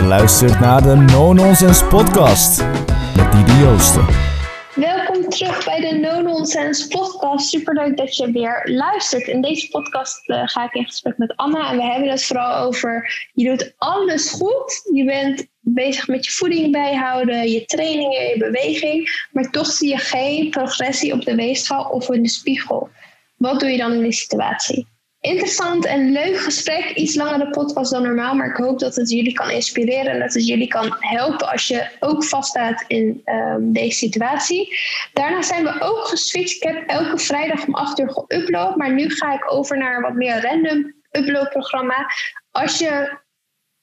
Je luistert naar de No Nonsense Podcast met Didi Joosten. Welkom terug bij de No Nonsense Podcast. Superleuk dat je weer luistert. In deze podcast eh, ga ik in gesprek met Anna en we hebben het vooral over je doet alles goed. Je bent bezig met je voeding bijhouden, je trainingen, je beweging, maar toch zie je geen progressie op de weegschaal of in de spiegel. Wat doe je dan in die situatie? Interessant en leuk gesprek. Iets langere podcast dan normaal, maar ik hoop dat het jullie kan inspireren en dat het jullie kan helpen als je ook vaststaat in um, deze situatie. Daarna zijn we ook geswitcht. Ik heb elke vrijdag om 8 uur geüpload, maar nu ga ik over naar wat meer random uploadprogramma. Als je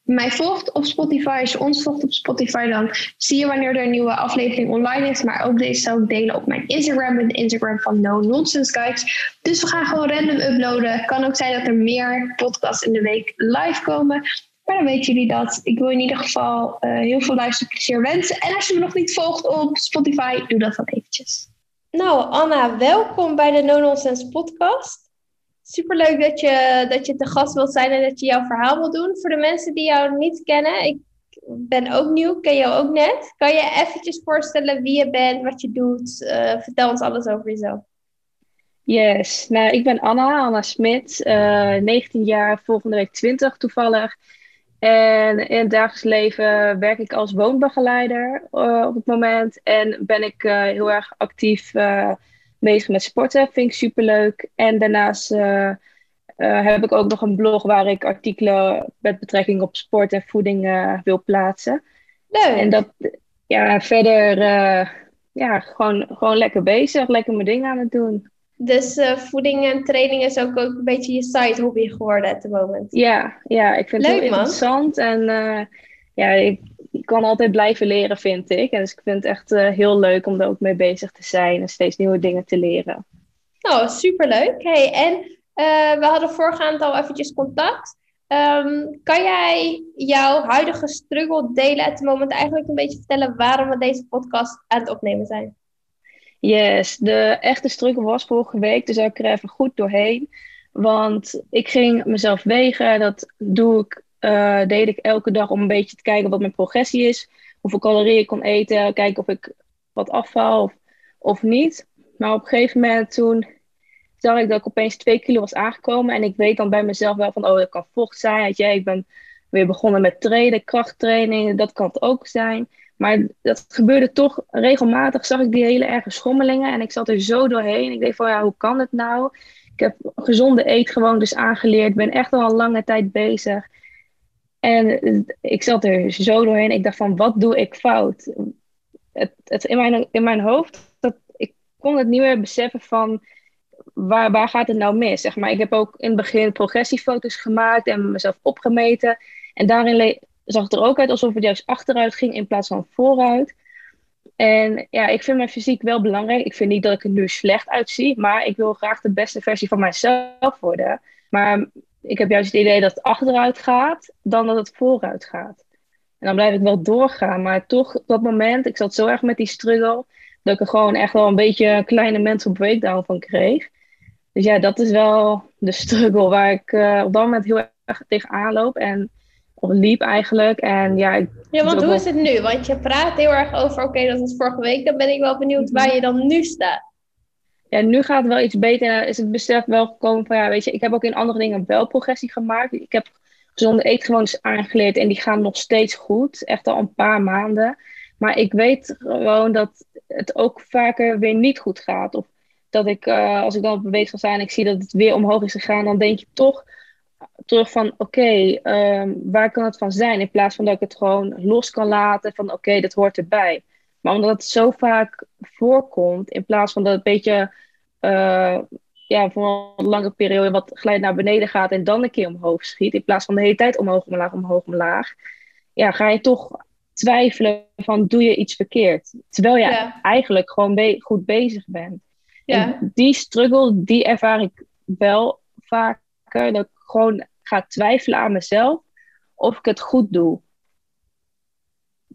mij volgt op Spotify, als je ons volgt op Spotify, dan zie je wanneer er een nieuwe aflevering online is. Maar ook deze zou ik delen op mijn Instagram, de Instagram van No Nonsense Guides. Dus we gaan gewoon random uploaden. Kan ook zijn dat er meer podcasts in de week live komen. Maar dan weten jullie dat. Ik wil in ieder geval uh, heel veel luisterplezier wensen. En als je me nog niet volgt op Spotify, doe dat dan eventjes. Nou, Anna, welkom bij de No Nonsense podcast. Superleuk dat je, dat je te gast wilt zijn en dat je jouw verhaal wilt doen. Voor de mensen die jou niet kennen, ik ben ook nieuw, ken jou ook net. Kan je eventjes voorstellen wie je bent, wat je doet? Uh, vertel ons alles over jezelf. Yes, nou ik ben Anna, Anna Smit, uh, eh, 19 jaar, volgende week 20 toevallig. En in het dagelijks leven werk ik als woonbegeleider uh, op het moment. En ben ik heel erg actief bezig met sporten. Vind ik superleuk. En daarnaast uh, heb ik ook nog een blog waar ik artikelen met betrekking op sport en voeding uh, wil plaatsen. Leuk. En dat, ja, verder, ja, gewoon, gewoon lekker bezig, lekker mijn dingen aan het doen. Dus voeding en training is ook, ook een beetje je side hobby geworden op het moment. Ja, ja, ik vind het heel interessant. En ja, ik, je kan altijd blijven leren, vind ik. En dus ik vind het echt uh, heel leuk om er ook mee bezig te zijn en steeds nieuwe dingen te leren. Nou, superleuk. Hey, en uh, we hadden voorgaand al eventjes contact. Um, kan jij jouw huidige struggle delen at het moment eigenlijk een beetje vertellen waarom we deze podcast aan het opnemen zijn? Yes, de echte struggle was vorige week, dus ik er even goed doorheen. Want ik ging mezelf wegen, dat doe ik uh, deed ik elke dag om een beetje te kijken wat mijn progressie is. Hoeveel calorieën ik kon eten, kijken of ik wat afval of, of niet. Maar op een gegeven moment toen zag ik dat ik opeens 2 kilo was aangekomen. En ik weet dan bij mezelf wel van, oh, dat kan vocht zijn. Weet ik ben weer begonnen met trainen, krachttraining. Dat kan het ook zijn. Maar dat gebeurde toch regelmatig. Zag ik die hele erge schommelingen. En ik zat er zo doorheen. Ik dacht van, ja, hoe kan het nou? Ik heb gezonde eet gewoon dus aangeleerd. Ben echt al een lange tijd bezig. En ik zat er zo doorheen. Ik dacht van, wat doe ik fout? Het, het, in, mijn, in mijn hoofd, dat, ik kon het niet meer beseffen van, waar, waar gaat het nou mis? Zeg maar, ik heb ook in het begin progressiefoto's gemaakt en mezelf opgemeten. En daarin zag het er ook uit alsof het juist achteruit ging in plaats van vooruit. En ja, ik vind mijn fysiek wel belangrijk. Ik vind niet dat ik er nu slecht uitzie, maar ik wil graag de beste versie van mijzelf worden. Maar ik heb juist het idee dat het achteruit gaat, dan dat het vooruit gaat. En dan blijf ik wel doorgaan, maar toch op dat moment, ik zat zo erg met die struggle, dat ik er gewoon echt wel een beetje een kleine mental breakdown van kreeg. Dus ja, dat is wel de struggle waar ik uh, op dat moment heel erg tegenaan loop en of liep eigenlijk. En ja, ik, ja want hoe is het nu? Want je praat heel erg over, oké, dat is vorige week. Dan ben ik wel benieuwd waar je dan nu staat ja, nu gaat het wel iets beter. Is het besef wel gekomen van, ja, weet je, ik heb ook in andere dingen wel progressie gemaakt. Ik heb gezonde eetgewoontes aangeleerd en die gaan nog steeds goed. Echt al een paar maanden. Maar ik weet gewoon dat het ook vaker weer niet goed gaat. Of dat ik, uh, als ik dan op een sta en ik zie dat het weer omhoog is gegaan, dan denk je toch terug van, oké, um, waar kan het van zijn? In plaats van dat ik het gewoon los kan laten van, oké, dat hoort erbij. Maar omdat het zo vaak voorkomt, in plaats van dat het een beetje uh, ja, voor een lange periode wat geleid naar beneden gaat en dan een keer omhoog schiet, in plaats van de hele tijd omhoog, omlaag, omhoog, omlaag, ja, ga je toch twijfelen van doe je iets verkeerd. Terwijl je eigenlijk gewoon goed bezig bent. Ja. En die struggle, die ervaar ik wel vaker, dat ik gewoon ga twijfelen aan mezelf of ik het goed doe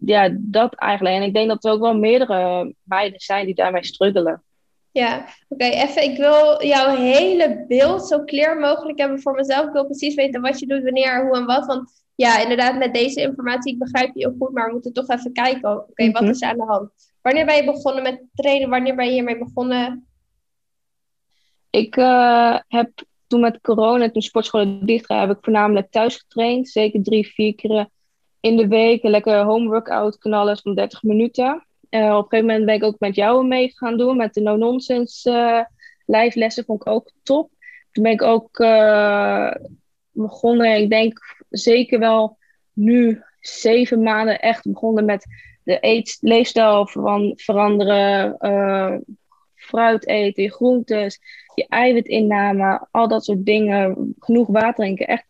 ja, dat eigenlijk. En ik denk dat er ook wel meerdere meiden zijn die daarmee struggelen. Ja, oké, even. Ik wil jouw hele beeld zo clear mogelijk hebben voor mezelf. Ik wil precies weten wat je doet, wanneer, hoe en wat. Want ja, inderdaad, met deze informatie, ik begrijp je ook goed, maar we moeten toch even kijken. Oké, wat Mhm. is er aan de hand? Wanneer ben je begonnen met trainen? Wanneer ben je hiermee begonnen? Ik eh, heb toen met corona, toen sportscholen dicht heb ik voornamelijk thuis getraind. Zeker drie, vier keer in de week. Een lekker home workout knallen van 30 minuten. Eh, op een gegeven moment ben ik ook met jou mee gaan doen. Met de no-nonsense eh lijflessen vond ik ook top. Toen ben ik ook eh, begonnen, ik denk zeker wel nu zeven maanden echt begonnen met de eet, leefstijl van veranderen. fruit eten, groentes, je eiwitinname, al dat soort dingen. Genoeg water drinken. Echt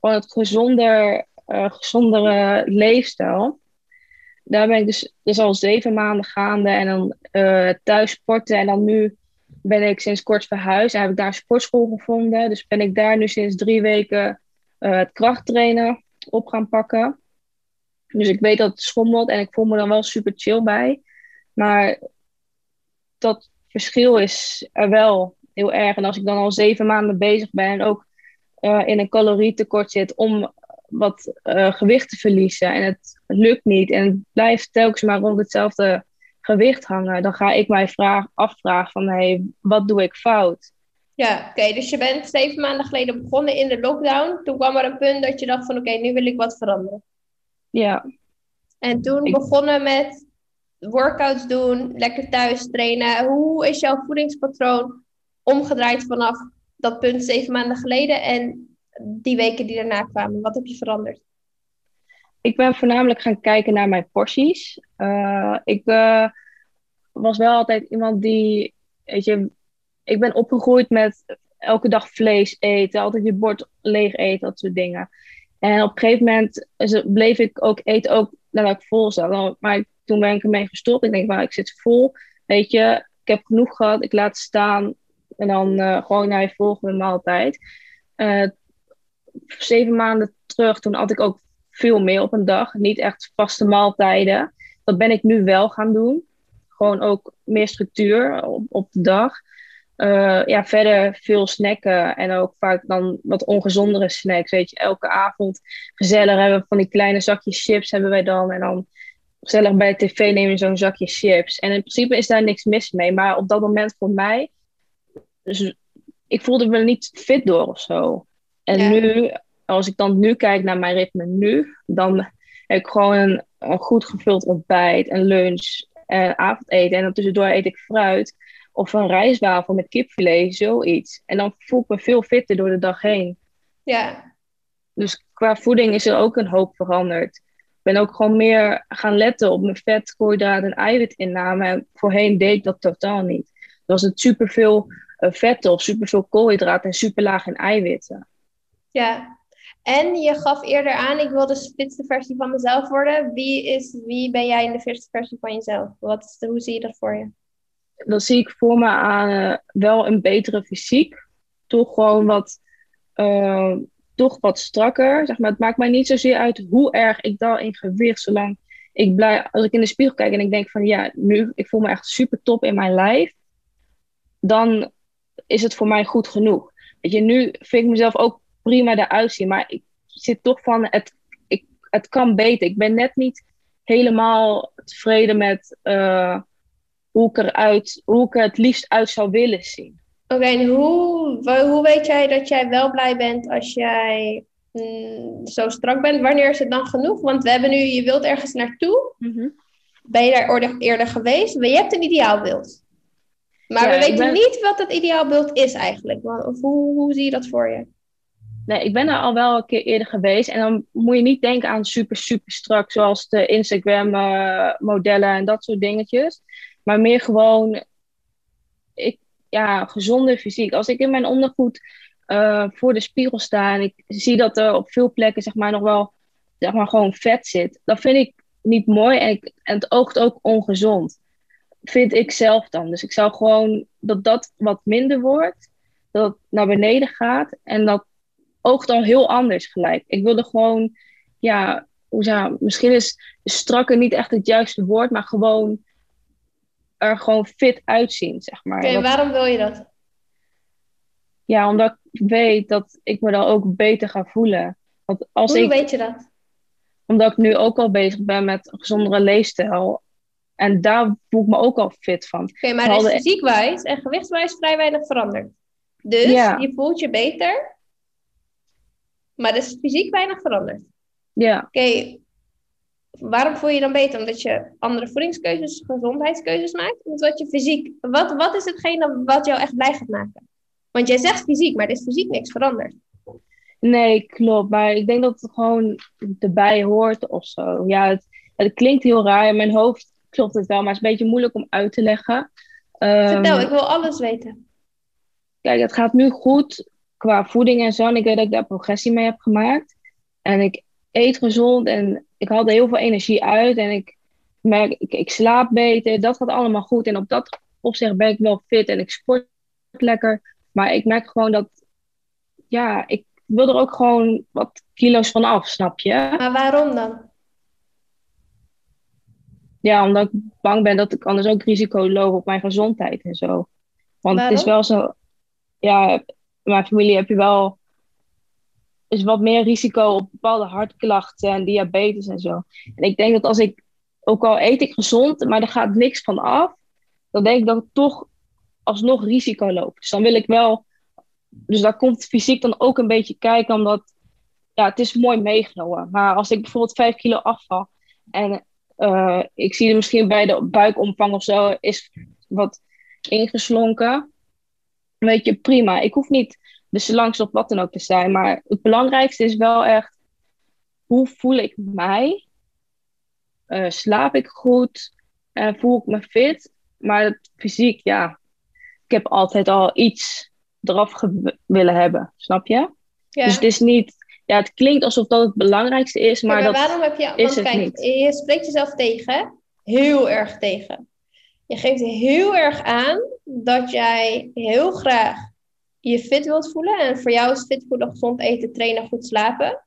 gewoon het gezonder, eh, gezondere leefstijl. Daar ben ik dus, dus al zeven maanden gaande. En dan eh, thuis sporten. En dan nu ben ik sinds kort verhuisd. En heb ik daar sportschool gevonden. Dus ben ik daar nu sinds drie weken eh, het krachttrainen op gaan pakken. Dus ik weet dat het schommelt. En ik voel me dan wel super chill bij. Maar dat verschil is er wel heel erg. En als ik dan al zeven maanden bezig ben en ook in een calorietekort zit om wat eh, gewicht te verliezen en het lukt niet en het blijft telkens maar rond hetzelfde gewicht hangen, dan ga ik mij vraag, afvragen van hey, wat doe ik fout? Ja, oké. dus je bent zeven maanden geleden begonnen in de lockdown. Toen kwam er een punt dat je dacht van oké, nu wil ik wat veranderen. Ja, En toen Ik- begonnen met workouts doen, lekker thuis trainen. Hoe is jouw voedingspatroon omgedraaid vanaf dat punt zeven maanden geleden en die weken die daarna kwamen? Wat heb je veranderd? ik ben voornamelijk gaan kijken naar mijn porties. Eh, ik eh, was wel altijd iemand die, weet je, ik ben opgegroeid met elke dag vlees eten, altijd je bord leeg eten, dat soort dingen. En op een gegeven moment bleef ik ook eten, ook nadat ik vol zat. Maar toen ben ik ermee gestopt. Ik denk, nou, ik zit vol. Weet je, ik heb genoeg gehad. Ik laat staan. En dan eh, gewoon naar je volgende maaltijd. Zeven maanden terug, toen had ik ook veel meer op een dag. Niet echt vaste maaltijden. Dat ben ik nu wel gaan doen. Gewoon ook meer structuur op, op de dag. Eh, ja, verder veel snacken en ook vaak dan wat ongezondere snacks. Weet je, elke avond gezellig hebben we van die kleine zakjes chips hebben wij dan. En dan gezellig bij de tv nemen zo'n zakje chips. En in principe is daar niks mis mee. Maar op dat moment voor mij, dus ik voelde me niet fit door of zo. En Ja. nu, als ik dan nu kijk naar mijn ritme nu, dan heb ik gewoon een, een goed gevuld ontbijt, een lunch en avondeten. En dan tussendoor eet ik fruit of een rijstwafel met kipfilet, zoiets. En dan voel ik me veel fitter door de dag heen. Ja, Dus qua voeding is er ook een hoop veranderd. Ik ben ook gewoon meer gaan letten op mijn vet, koolhydraten en eiwitinname. En voorheen deed ik dat totaal niet. Er was het superveel eh, vetten of superveel koolhydraten en super laag in eiwitten. Ja. En je gaf eerder aan, ik wil de spitste versie van mezelf worden. Wie, is, wie ben jij in de fitste versie van jezelf? Wat is hoe zie je dat voor je? dan zie ik voor me aan eh, wel een betere fysiek. Toch gewoon wat, eh, toch wat strakker. Zeg maar. Het maakt mij niet zozeer uit hoe erg ik dal in gewicht. Zolang ik blij, als ik in de spiegel kijk en ik denk van ja, nu, ik voel me echt super top in mijn lijf. Dan is het voor mij goed genoeg. Weet je, nu vind ik mezelf ook prima eruit zien. Maar ik zit toch van, het, ik, het kan beter. Ik ben net niet helemaal tevreden met... eh, hoe ik, eruit, hoe ik er het liefst uit zou willen zien. Oké, en hoe, hoe weet jij dat jij wel blij bent als jij mm, zo strak bent? Wanneer is het dan genoeg? Want we hebben nu, je wilt ergens naartoe. Ben je daar eerder, geweest? Maar je hebt een ideaalbeeld. Maar Ja, we weten ben- niet wat dat ideaalbeeld is eigenlijk. Of hoe, hoe zie je dat voor je? Nee, ik ben er al wel een keer eerder geweest. En dan moet je niet denken aan super, super strak, zoals de Instagram-modellen en dat soort dingetjes. Maar meer gewoon, ik, ja, gezonde fysiek. Als ik in mijn ondergoed eh, voor de spiegel sta en ik zie dat er op veel plekken, zeg maar, nog wel, zeg maar, gewoon vet zit. Dat vind ik niet mooi en, en het oogt ook ongezond. Vind ik zelf dan. Dus ik zou gewoon dat dat wat minder wordt. Dat het naar beneden gaat. En dat oogt al heel anders gelijk. Ik wilde gewoon, ja, hoe zou, misschien is strakker niet echt het juiste woord, maar gewoon er gewoon fit uitzien, zeg maar. Oké, waarom wil je dat? ja, omdat ik weet dat ik me dan ook beter ga voelen. Want als Hoe ik, weet je dat? Omdat ik nu ook al bezig ben met een gezondere leefstijl. En daar voel ik me ook al fit van. Oké, maar er is fysiekwijs en gewichtswijs vrij weinig veranderd. Dus Ja. je voelt je beter, maar er is fysiek weinig veranderd. Ja, Oké, waarom voel je je dan beter? Omdat je andere voedingskeuzes, gezondheidskeuzes maakt? Of dat je fysiek... Wat, wat is hetgene wat jou echt blij gaat maken? Want jij zegt fysiek, maar er is fysiek niks veranderd. nee, klopt. Maar ik denk dat het gewoon erbij hoort of zo. Ja, het, het klinkt heel raar. In mijn hoofd klopt het wel, maar het is een beetje moeilijk om uit te leggen. Ehm, Vertel, ik wil alles weten. Kijk, het gaat nu goed qua voeding en zo. En ik weet dat ik daar progressie mee heb gemaakt. En ik eet gezond en ik haal er heel veel energie uit. En ik merk, ik, ik slaap beter. Dat gaat allemaal goed. En op dat opzicht ben ik wel fit en ik sport lekker. Maar ik merk gewoon dat, ja, ik wil er ook gewoon wat kilo's van af, snap je? Maar waarom dan? Ja, omdat ik bang ben dat ik anders ook risico loop op mijn gezondheid en zo. Want het is wel zo, ja, mijn familie heb je wel is wat meer risico op bepaalde hartklachten en diabetes en zo. En ik denk dat als ik, ook al eet ik gezond, maar er gaat niks van af, dan denk ik dat ik toch alsnog risico loop. Dus dan wil ik wel, dus daar komt fysiek dan ook een beetje kijken, omdat ja, het is mooi meegenomen. Maar als ik bijvoorbeeld 5 kilo afval en eh, ik zie er misschien bij de buikomvang of zo is wat ingeslonken. Weet je, prima. Ik hoef niet de slangst of wat dan ook te zijn. Maar het belangrijkste is wel echt, hoe voel ik mij? Eh, slaap ik goed? En voel ik me fit? Maar het fysiek, ja. Ik heb altijd al iets eraf willen hebben. Snap je? Ja. Dus het is niet... Ja, het klinkt alsof dat het belangrijkste is, Ja, maar, dat... waarom heb je... is Want kijk, niet. je spreekt jezelf tegen. Heel erg tegen. Je geeft heel erg aan dat jij heel graag je fit wilt voelen. En voor jou is fit voelen gezond eten, trainen, goed slapen.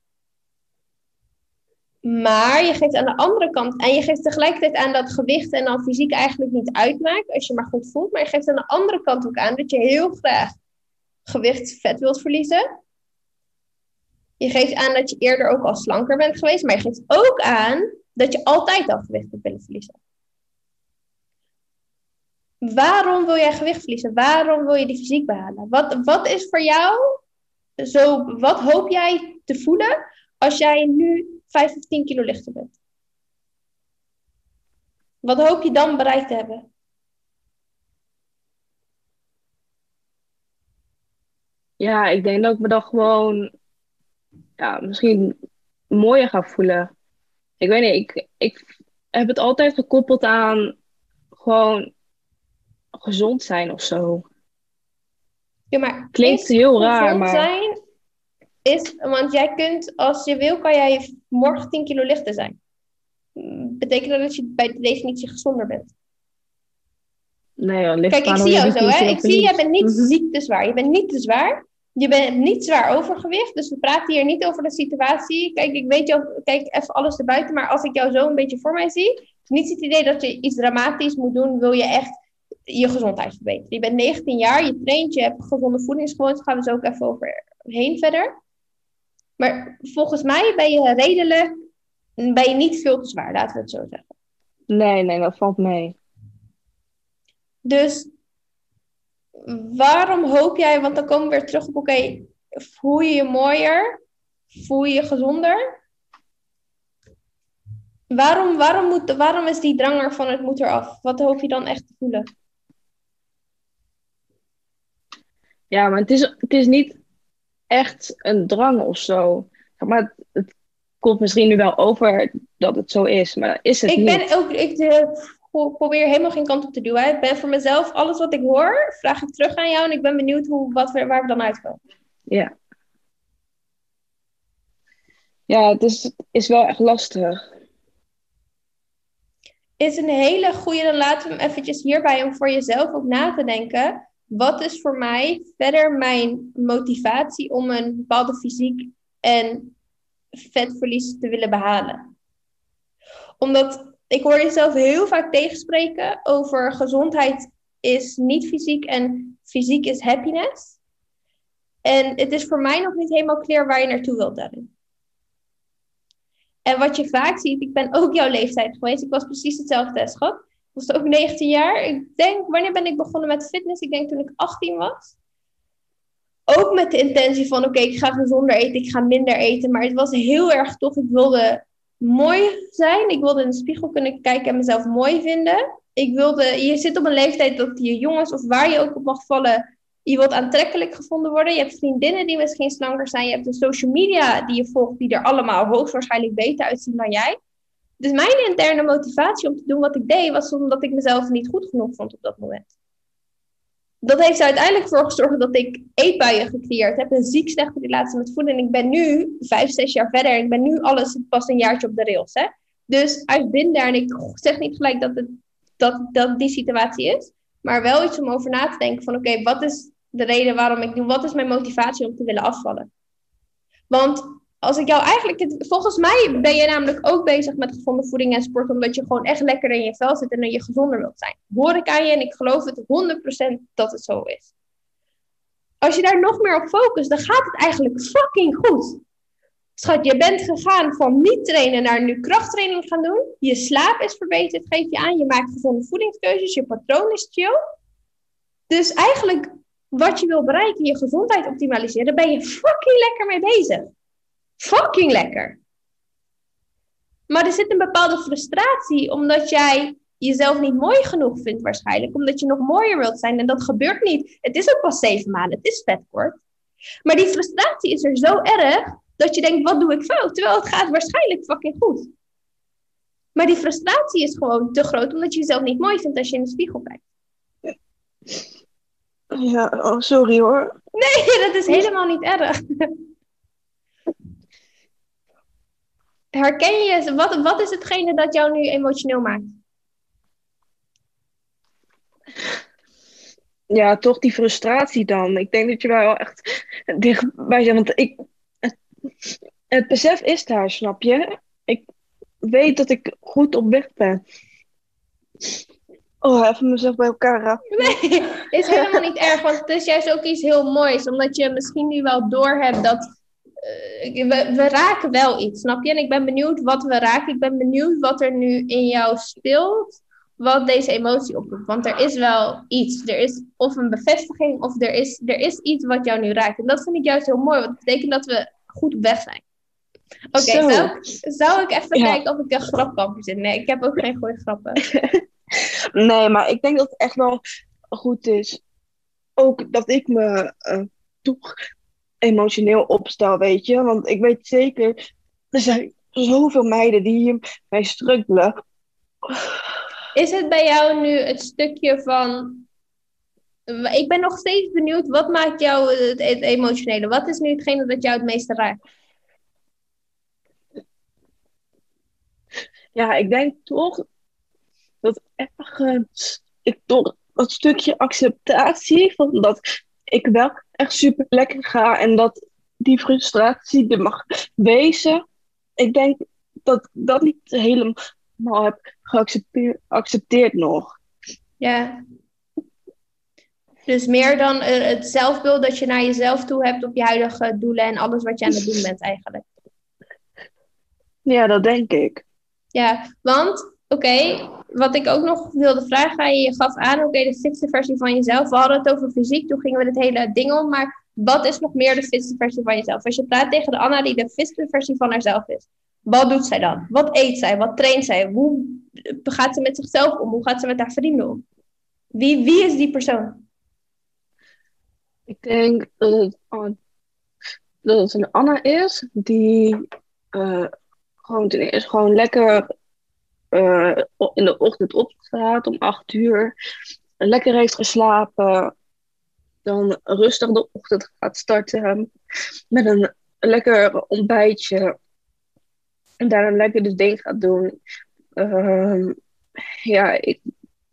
Maar je geeft aan de andere kant... En je geeft tegelijkertijd aan dat gewicht en dan fysiek eigenlijk niet uitmaakt. Als je maar goed voelt. Maar je geeft aan de andere kant ook aan dat je heel graag gewicht, vet wilt verliezen. Je geeft aan dat je eerder ook al slanker bent geweest, maar je geeft ook aan dat je altijd al gewicht hebt willen verliezen. Waarom wil jij gewicht verliezen? Waarom wil je die fysiek behalen? Wat, wat is voor jou zo, wat hoop jij te voelen als jij nu 5 of 10 kilo lichter bent? Wat hoop je dan bereikt te hebben? Ja, ik denk dat ik me dan gewoon ja, misschien mooier ga voelen. Ik weet niet, ik, ik heb het altijd gekoppeld aan gewoon gezond zijn of zo. Ja, maar Klinkt heel raar, gezond maar- zijn is, want jij kunt, als je wil, kan jij morgen 10 kilo lichter zijn. Betekent dat dat je bij de definitie gezonder bent? Nee, ligt Kijk, ik zie jou zo, hè? Ik zie, jij bent niet Mhm. ziek te zwaar. Je bent niet te zwaar. Je bent niet zwaar overgewicht. Dus we praten hier niet over de situatie. Kijk, ik weet jou, kijk even alles erbuiten. Maar als ik jou zo een beetje voor mij zie, is niet het idee dat je iets dramatisch moet doen. Wil je echt je gezondheid verbeteren. Je bent 19 jaar, je traint, je hebt gezonde voedingsgewoonten. Daar gaan we zo ook even overheen verder. Maar volgens mij ben je redelijk, ben je niet veel te zwaar, laten we het zo zeggen. Nee, nee, dat valt mee. Dus waarom hoop jij, want dan komen we weer terug op, oké, voel je je mooier? Voel je je gezonder? Waarom, waarom, moet, waarom is die drang er van het moet eraf? Wat hoop je dan echt te voelen? Ja, maar het is, het is niet echt een drang of zo. Maar het, het komt misschien nu wel over dat het zo is, maar dat is het Ik niet. ben ook, ik eh, pro- probeer helemaal geen kant op te duwen. Ik ben voor mezelf, alles wat ik hoor, vraag ik terug aan jou en ik ben benieuwd hoe, wat we, waar we dan uitkomen. Ja. Ja, het is, is wel echt lastig. is een hele goede, dan laten we hem eventjes hierbij om voor jezelf ook na te denken. Wat is voor mij verder mijn motivatie om een bepaalde fysiek en vetverlies te willen behalen? Omdat ik hoor jezelf heel vaak tegenspreken over gezondheid is niet fysiek en fysiek is happiness. En het is voor mij nog niet helemaal clear waar je naartoe wilt daarin. En wat je vaak ziet, ik ben ook jouw leeftijd geweest. Ik was precies hetzelfde schat. Was ook 19 jaar. Ik denk, wanneer ben ik begonnen met fitness? Ik denk toen ik 18 was. Ook met de intentie van, oké, ik ga gezonder eten, ik ga minder eten. Maar het was heel erg toch, ik wilde mooi zijn. Ik wilde in de spiegel kunnen kijken en mezelf mooi vinden. Ik wilde, je zit op een leeftijd dat je jongens of waar je ook op mag vallen, je wilt aantrekkelijk gevonden worden. Je hebt vriendinnen die misschien slanker zijn. Je hebt de social media die je volgt, die er allemaal hoogstwaarschijnlijk beter uitzien dan jij. Dus mijn interne motivatie om te doen wat ik deed, was omdat ik mezelf niet goed genoeg vond op dat moment. Dat heeft er uiteindelijk voor gezorgd dat ik eetbuien gecreëerd heb. Een ziek slechte relatie met voeding. En ik ben nu vijf, zes jaar verder. En ik ben nu alles pas een jaartje op de rails. Hè? Dus I've been daar. En ik zeg niet gelijk dat, het, dat, dat die situatie is. Maar wel iets om over na te denken van oké, wat is de reden waarom ik doe? Wat is mijn motivatie om te willen afvallen? Want als ik jou eigenlijk, volgens mij ben je namelijk ook bezig met gezonde voeding en sport, omdat je gewoon echt lekker in je vel zit en je gezonder wilt zijn. Hoor ik aan je en ik geloof het 100% dat het zo is. Als je daar nog meer op focust, dan gaat het eigenlijk fucking goed. Schat, je bent gegaan van niet trainen naar nu krachttraining gaan doen. Je slaap is verbeterd, geef je aan. Je maakt gezonde voedingskeuzes, je patroon is chill. Dus eigenlijk wat je wil bereiken, je gezondheid optimaliseren, ben je fucking lekker mee bezig. Fucking lekker. Maar er zit een bepaalde frustratie omdat jij jezelf niet mooi genoeg vindt waarschijnlijk. Omdat je nog mooier wilt zijn en dat gebeurt niet. Het is ook pas zeven maanden, het is vet kort. Maar die frustratie is er zo erg dat je denkt, wat doe ik fout? Terwijl het gaat waarschijnlijk fucking goed. Maar die frustratie is gewoon te groot omdat je jezelf niet mooi vindt als je in de spiegel kijkt. Ja, oh, sorry hoor. Nee, dat is helemaal niet erg. Herken je, wat, wat is hetgene dat jou nu emotioneel maakt? Ja, toch die frustratie dan. Ik denk dat je wel echt dichtbij bent. Want ik, het, het besef is daar, snap je? Ik weet dat ik goed op weg ben. Oh, even mezelf bij elkaar raken. Nee, is helemaal niet erg, want het is juist ook iets heel moois. Omdat je misschien nu wel doorhebt dat we, we, raken wel iets, snap je? En ik ben benieuwd wat we raken. Ik ben benieuwd wat er nu in jou speelt, wat deze emotie oproept. Want er is wel iets. Er is of een bevestiging, of er is, er is iets wat jou nu raakt. En dat vind ik juist heel mooi, want het betekent dat we goed op weg zijn. Oké, okay, zou, zou, ik even kijken of ik een grap kan verzinnen? Nee, ik heb ook geen goede grappen. Nee, maar ik denk dat het echt wel goed is. Ook dat ik me uh, toch emotioneel opstel, weet je. Want ik weet zeker, er zijn zoveel meiden die hiermee struggelen. Is het bij jou nu het stukje van... Ik ben nog steeds benieuwd, wat maakt jou het, het emotionele? Wat is nu hetgene dat jou het meeste raakt? Ja, ik denk toch dat ergens ik toch dat stukje acceptatie van dat ik wel echt super lekker ga en dat die frustratie er mag wezen. Ik denk dat ik dat niet helemaal heb geaccepteerd nog. Ja. Dus meer dan het zelfbeeld dat je naar jezelf toe hebt op je huidige doelen en alles wat je aan het doen bent eigenlijk. Ja, dat denk ik. Ja, want oké, wat ik ook nog wilde vragen je, gaf aan, oké, de fitste versie van jezelf. We hadden het over fysiek, toen gingen we het hele ding om. Maar wat is nog meer de fitste versie van jezelf? Als je praat tegen de Anna die de fitste versie van haarzelf is, wat doet zij dan? Wat eet zij? Wat traint zij? Hoe gaat ze met zichzelf om? Hoe gaat ze met haar vrienden om? Wie, wie is die persoon? Ik denk dat het, dat een Anna is die uh, gewoon gewoon lekker uh, in de ochtend opstaat om acht uur, lekker heeft geslapen, dan rustig de ochtend gaat starten met een lekker ontbijtje en daar een lekker de ding gaat doen. Uh, ja,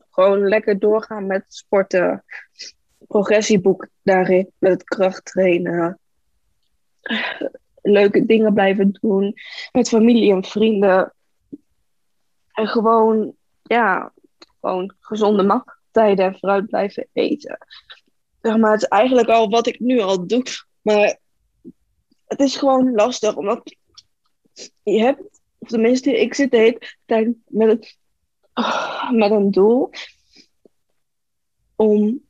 gewoon lekker doorgaan met sporten, progressieboek daarin, met het krachttrainen. Leuke dingen blijven doen met familie en vrienden. En gewoon, ja, gewoon gezonde maaltijden en fruit blijven eten. Zeg maar, het is eigenlijk al wat ik nu al doe. Maar het is gewoon lastig, omdat je hebt of tenminste, ik zit de met, het, met een doel om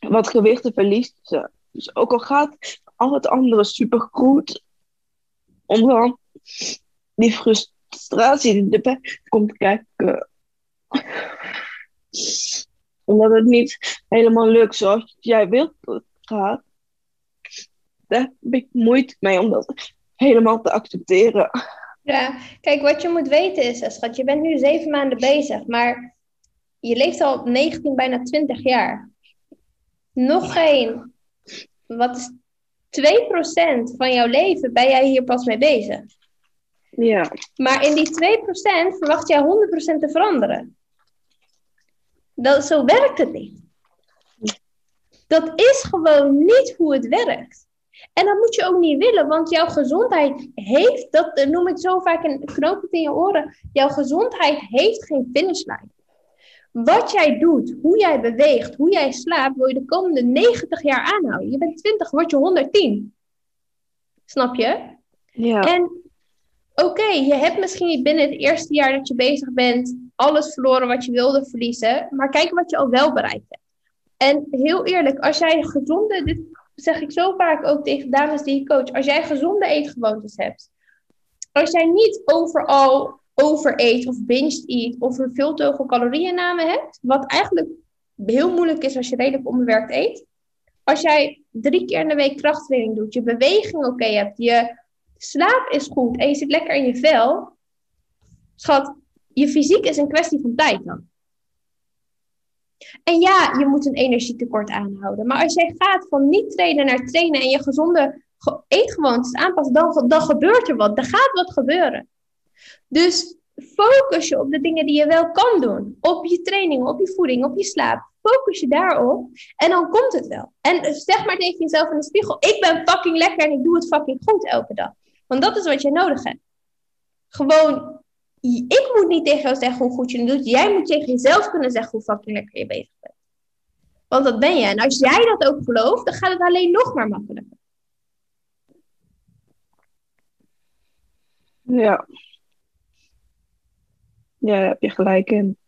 wat gewicht te verliezen. Dus ook al gaat al het andere supergoed, om dan die frustratie erbij komt kijken. Omdat het niet helemaal lukt zoals jij wilt dat het gaat. Daar heb ik moeite mee om dat helemaal te accepteren. Ja, kijk, wat je moet weten is, schat, je bent nu zeven maanden bezig, maar je leeft al 19, bijna 20 jaar. Nog geen, wat is 2% van jouw leven ben jij hier pas mee bezig. Ja. Maar in die 2% verwacht jij 100% te veranderen. Dat, zo werkt het niet. Dat is gewoon niet hoe het werkt. En dat moet je ook niet willen, want jouw gezondheid heeft, dat noem ik zo vaak een knooppunt in je oren, jouw gezondheid heeft geen finishlijn. Wat jij doet, hoe jij beweegt, hoe jij slaapt, wil je de komende 90 jaar aanhouden. Je bent 20, word je 110. Snap je? Ja. En oké, je hebt misschien binnen het eerste jaar dat je bezig bent alles verloren wat je wilde verliezen, maar kijk wat je al wel bereikt hebt. En heel eerlijk, als jij gezonde, dit zeg ik zo vaak ook tegen dames die ik coach, als jij gezonde eetgewoontes hebt, als jij niet overal overeet of binge eat of een veel te hoge calorieënname hebt, wat eigenlijk heel moeilijk is als je redelijk onbewerkt eet. Als jij drie keer in de week krachttraining doet, je beweging oké hebt, je slaap is goed en je zit lekker in je vel, schat, je fysiek is een kwestie van tijd dan. En ja, je moet een energietekort aanhouden. Maar als jij gaat van niet trainen naar trainen en je gezonde eetgewoontes aanpast, dan, dan gebeurt er wat. Er gaat wat gebeuren. Dus focus je op de dingen die je wel kan doen. Op je training, op je voeding, op je slaap. Focus je daarop en dan komt het wel. En zeg maar tegen jezelf in de spiegel: Ik ben fucking lekker en ik doe het fucking goed elke dag. Want dat is wat je nodig hebt. Gewoon ik moet niet tegen jou zeggen hoe goed je het doet. Jij moet tegen jezelf kunnen zeggen hoe fucking lekker je bezig bent. Want dat ben je. En als jij dat ook gelooft, dan gaat het alleen nog maar makkelijker. Ja. Ja, daar heb je gelijk in.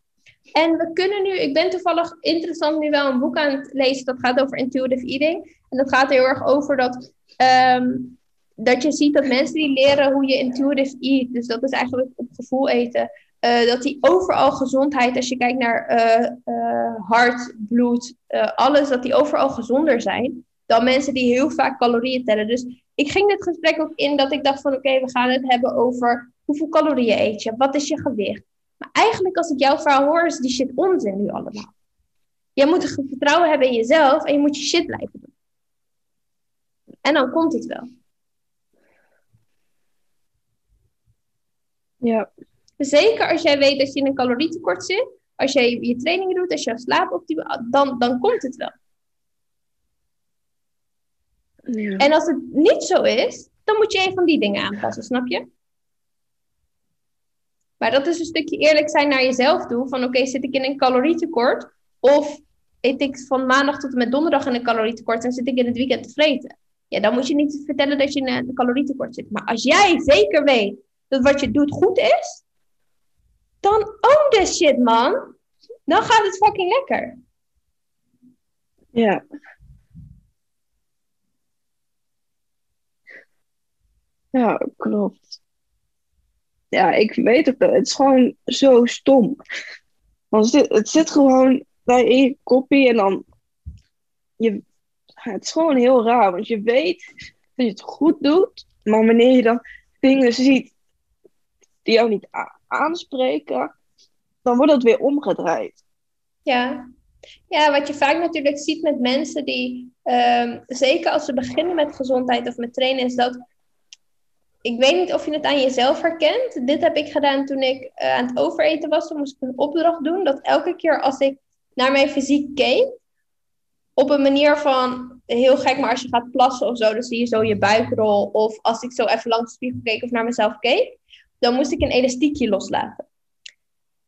En we kunnen nu, ik ben toevallig interessant nu wel een boek aan het lezen dat gaat over intuitive eating. En dat gaat heel erg over dat ehm, dat je ziet dat mensen die leren hoe je intuitive eat, dus dat is eigenlijk op gevoel eten, uh, dat die overal gezondheid, als je kijkt naar uh, hart, bloed, alles, dat die overal gezonder zijn dan mensen die heel vaak calorieën tellen. Dus ik ging dit gesprek ook in dat ik dacht van oké, we gaan het hebben over hoeveel calorieën eet je, wat is je gewicht. Maar eigenlijk als ik jouw verhaal hoor, is die shit onzin nu allemaal. Je moet vertrouwen hebben in jezelf en je moet je shit blijven doen. En dan komt het wel. Ja. Zeker als jij weet dat je in een calorietekort zit, als jij je trainingen doet, als je slaap op die, dan, dan komt het wel. ja. En als het niet zo is, dan moet je een van die dingen aanpassen, snap je? Maar dat is een stukje eerlijk zijn naar jezelf toe. Van oké, zit ik in een calorietekort? Of eet ik van maandag tot en met donderdag in een calorietekort en zit ik in het weekend te vreten? Ja, dan moet je niet vertellen dat je in een calorietekort zit. Maar als jij zeker weet dat wat je doet goed is, dan own this shit, man. Dan gaat het fucking lekker. Ja. Ja, klopt. Ja, ik weet het wel. Het is gewoon zo stom. Want het zit, gewoon bij in je koppie en dan... Je, het is gewoon heel raar, want je weet dat je het goed doet, maar wanneer je dan dingen ziet die jou niet aanspreken, dan wordt het weer omgedraaid. Ja. ja, wat je vaak natuurlijk ziet met mensen die, ehm, zeker als ze beginnen met gezondheid of met trainen, is dat. Ik weet niet of je het aan jezelf herkent. Dit heb ik gedaan toen ik uh, aan het overeten was. Toen moest ik een opdracht doen. Dat elke keer als ik naar mijn fysiek keek, op een manier van heel gek, maar als je gaat plassen of zo, dan zie je zo je buikrol. Of als ik zo even langs de spiegel keek of naar mezelf keek, dan moest ik een elastiekje loslaten.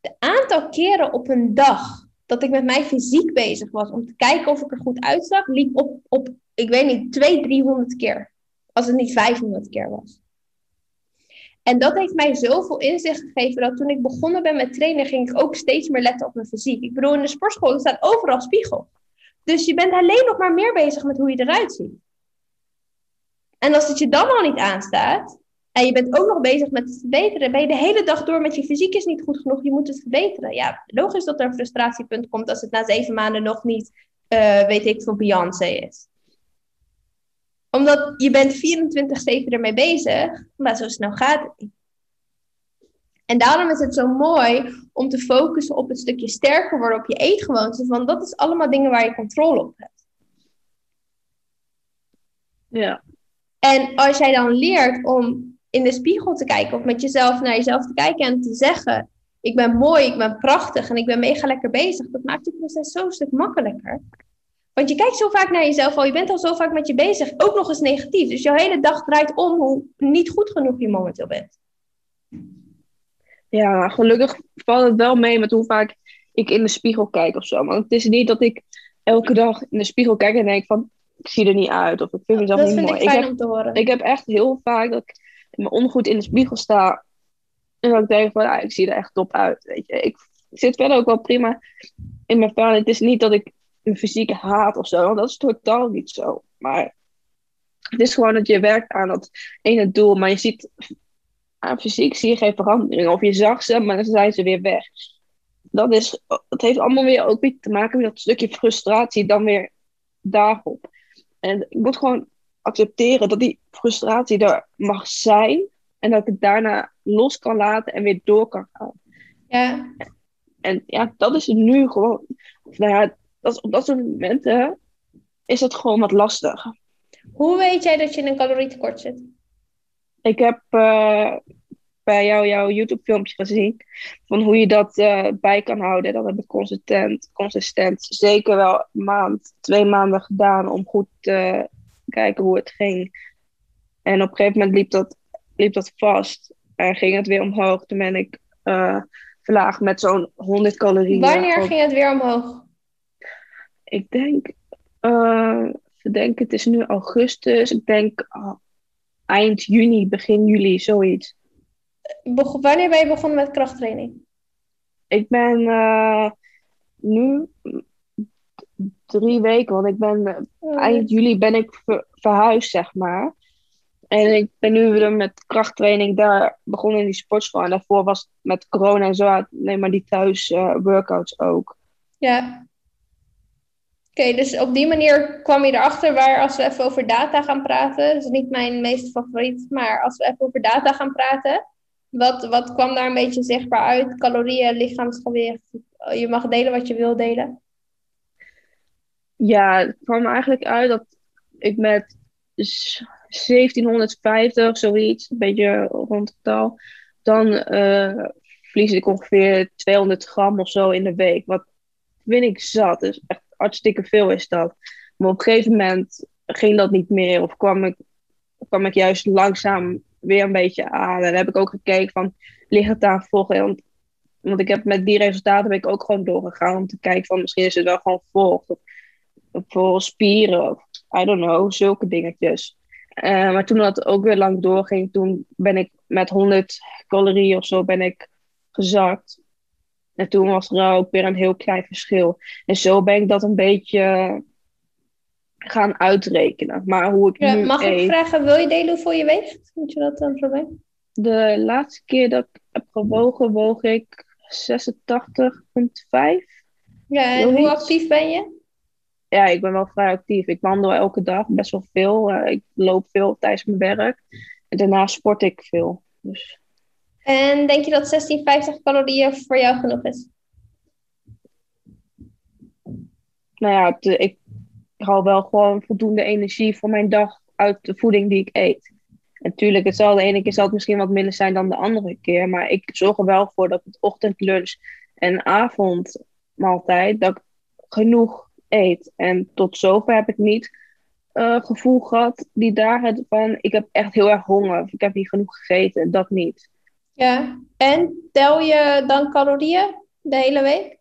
De aantal keren op een dag dat ik met mijn fysiek bezig was om te kijken of ik er goed uitzag, liep op, op ik weet niet, 200, 300 keer. Als het niet 500 keer was. En dat heeft mij zoveel inzicht gegeven dat toen ik begonnen ben met trainen, ging ik ook steeds meer letten op mijn fysiek. Ik bedoel, in de sportschool staan overal spiegel. Dus je bent alleen nog maar meer bezig met hoe je eruit ziet. En als het je dan al niet aanstaat, en je bent ook nog bezig met het verbeteren, ben je de hele dag door met je fysiek is niet goed genoeg, je moet het verbeteren. Ja, logisch dat er een frustratiepunt komt als het na zeven maanden nog niet, uh, weet ik veel, Beyoncé is omdat je bent 24-7 ermee bezig, maar zo snel gaat het niet. En daarom is het zo mooi om te focussen op het stukje sterker worden op je eetgewoonten. Want dat is allemaal dingen waar je controle op hebt. Ja. En als jij dan leert om in de spiegel te kijken of met jezelf naar jezelf te kijken en te zeggen: Ik ben mooi, ik ben prachtig en ik ben mega lekker bezig, dat maakt het proces zo'n stuk makkelijker. Want je kijkt zo vaak naar jezelf al, je bent al zo vaak met je bezig, ook nog eens negatief. Dus jouw hele dag draait om hoe niet goed genoeg je momenteel bent. Ja, gelukkig valt het wel mee met hoe vaak ik in de spiegel kijk of zo. Want het is niet dat ik elke dag in de spiegel kijk en denk van, ik zie er niet uit of ik vind mezelf niet vind mooi. ik fijn heb, om te horen. ik heb echt heel vaak dat ik mijn ondergoed in de spiegel sta en dat ik van, ah, ik zie er echt top uit. Weet je. Ik zit verder ook wel prima in mijn vel. Het is niet dat ik een fysieke haat of zo. Want dat is totaal niet zo. Maar het is gewoon dat je werkt aan dat ene doel. Maar je ziet aan fysiek zie je geen verandering. Of je zag ze, maar dan zijn ze weer weg. Dat, is, dat heeft allemaal weer ook weer te maken met dat stukje frustratie dan weer daarop. En ik moet gewoon accepteren dat die frustratie er mag zijn. En dat ik het daarna los kan laten en weer door kan gaan. Ja. En ja, dat is nu gewoon. Nou ja, dat, op dat soort momenten is het gewoon wat lastig. Hoe weet jij dat je in een calorietekort zit? Ik heb uh, bij jou jouw YouTube-filmpje gezien van hoe je dat uh, bij kan houden. Dat heb ik consistent, consistent, zeker wel een maand, twee maanden gedaan om goed te kijken hoe het ging. En op een gegeven moment liep dat, liep dat vast en ging het weer omhoog. Toen ben ik uh, verlaagd met zo'n 100 calorieën. Wanneer ging het weer omhoog? ik denk, uh, denk, het is nu augustus. Ik denk uh, eind juni, begin juli, zoiets. Beg wanneer ben je begonnen met krachttraining? Ik ben uh, nu drie weken, want ik ben oh, eind juli ben ik ver verhuisd, zeg maar. En ik ben nu weer met krachttraining daar begonnen in die sportschool. En daarvoor was het met corona en zo alleen maar die thuis workouts ook. Ja. Oké, dus op die manier kwam je erachter waar als we even over data gaan praten, dat is niet mijn meest favoriet, maar als we even over data gaan praten, wat, wat kwam daar een beetje zichtbaar uit? Calorieën, lichaamsgewicht, je mag delen wat je wil delen. Ja, het kwam eigenlijk uit dat ik met 1750, zoiets, een beetje rond het dan uh, verlies ik ongeveer 200 gram of zo in de week. Wat vind ik zat. Dus echt hartstikke veel is dat. Maar op een gegeven moment ging dat niet meer. Of kwam ik, kwam ik juist langzaam weer een beetje aan. En heb ik ook gekeken van, ligt het daar volgen? Want, ik heb met die resultaten ben ik ook gewoon doorgegaan om te kijken van, misschien is het wel gewoon volgt. Voor spieren, of I don't know, zulke dingetjes. Uh, maar toen dat ook weer lang doorging, toen ben ik met 100 calorieën of zo ben ik gezakt. En toen was er ook weer een heel klein verschil. En zo ben ik dat een beetje gaan uitrekenen. Maar hoe ik ja, nu mag eet, ik vragen, wil je delen hoeveel je weegt? Moet je dat dan probleem? De laatste keer dat ik heb gewogen, woog ik 86,5. Ja, en hoe actief ben je? Ja, ik ben wel vrij actief. Ik wandel elke dag best wel veel. Uh, ik loop veel tijdens mijn werk. En daarna sport ik veel. Dus en denk je dat 1650 calorieën voor jou genoeg is? Nou ja, ik haal wel gewoon voldoende energie voor mijn dag uit de voeding die ik eet. Natuurlijk, het zal de ene keer zal het misschien wat minder zijn dan de andere keer. Maar ik zorg er wel voor dat het ochtend, lunch en avondmaaltijd dat ik genoeg eet. En tot zover heb ik niet uh, gevoel gehad die dagen van ik heb echt heel erg honger. Of ik heb niet genoeg gegeten. Dat niet. Ja, en tel je dan calorieën de hele week?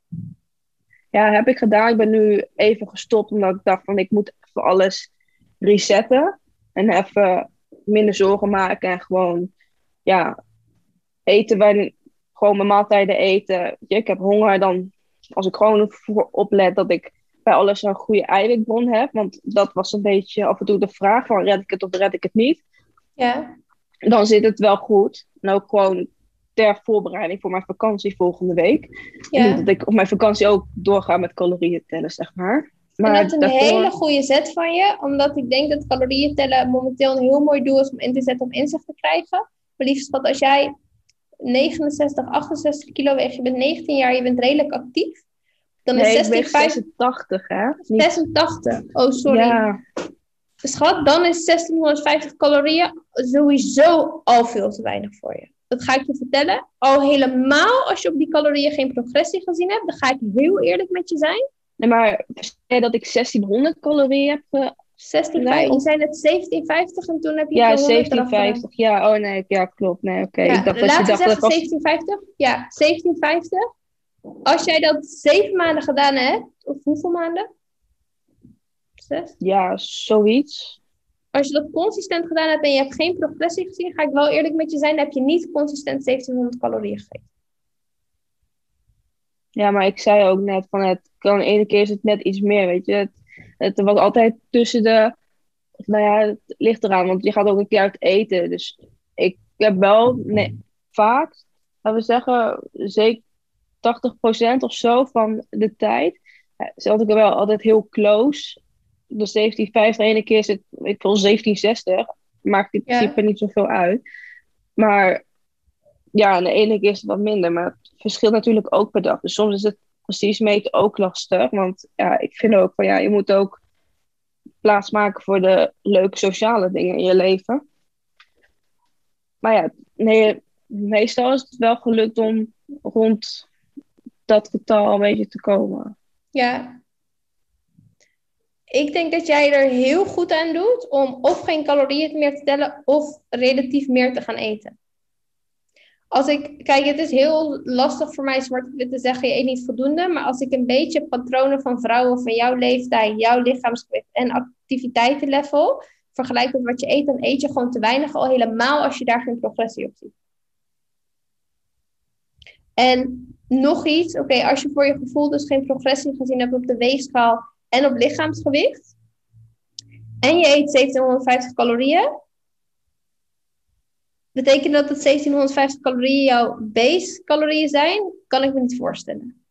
Ja, heb ik gedaan. Ik ben nu even gestopt omdat ik dacht van ik moet even alles resetten. En even minder zorgen maken en gewoon ja, eten gewoon mijn maaltijden eten. Ik heb honger, dan als ik gewoon oplet dat ik bij alles een goede eiwitbron heb. Want dat was een beetje af en toe de vraag van red ik het of red ik het niet. Ja. Dan zit het wel goed. En ook gewoon ter voorbereiding voor mijn vakantie volgende week. Ja. Dat ik op mijn vakantie ook doorga met calorieën tellen, zeg maar. Maar dat is een daarvoor- hele goede zet van je, omdat ik denk dat calorieën tellen momenteel een heel mooi doel is om in te zetten om inzicht te krijgen. Maar liefst schat, als jij 69, 68 kilo weegt, je bent 19 jaar, je bent redelijk actief, dan is Nee, ik weeg 16, 86, hè? Niet... 86. Oh, sorry. Ja, Schat, dan is 1650 calorieën sowieso al veel te weinig voor je. Dat ga ik je vertellen. Al helemaal als je op die calorieën geen progressie gezien hebt, dan ga ik heel eerlijk met je zijn. nee, maar zei je dat ik 1600 calorieën heb? eh, 16, Nee, je of- zei net 1750 en toen heb je ja, de 100 eraf gedaan. 1750. Ja, oh nee, ja, klopt. Nee, oké. Ja, ik dacht dat je dacht dat was... 1750. Ja, 1750. Als jij dat zeven maanden gedaan hebt, of hoeveel maanden? Zes? Ja, zoiets. Als je dat consistent gedaan hebt en je hebt geen progressie gezien, ga ik wel eerlijk met je zijn, dan heb je niet consistent 1700 calorieën gegeten. Ja, maar ik zei ook net van het kan de ene keer is het net iets meer, weet je. Het, het was altijd tussen de, nou ja, het ligt eraan, want je gaat ook een keer uit eten. Dus ik heb wel, nee, vaak, laten we zeggen, zeker 80% of zo van de tijd, zat ik er wel altijd heel close. Dus 1750, de ene keer is het, ik wil 1760, maakt in Ja. principe niet zoveel uit. Maar ja, en de ene keer is het wat minder, maar het verschilt natuurlijk ook per dag. Dus soms is het precies meten ook lastig, want ja, ik vind ook van ja, je moet ook plaats maken voor de leuke sociale dingen in je leven. Maar ja, nee, meestal is het wel gelukt om rond dat getal een beetje te komen. Ja. Ik denk dat jij er heel goed aan doet om of geen calorieën meer te tellen of relatief meer te gaan eten. Als ik, kijk, het is heel lastig voor mij zwart-wit te zeggen, je eet niet voldoende. Maar als ik een beetje patronen van vrouwen van jouw leeftijd, jouw lichaamsgewicht en activiteitenlevel vergelijk met wat je eet, dan eet je gewoon te weinig al helemaal als je daar geen progressie op ziet. En nog iets, oké, als je voor je gevoel dus geen progressie gezien hebt op de weegschaal en op lichaamsgewicht, en je eet 1750 calorieën, betekent dat dat 1750 calorieën jouw base calorieën zijn? Kan ik me niet voorstellen.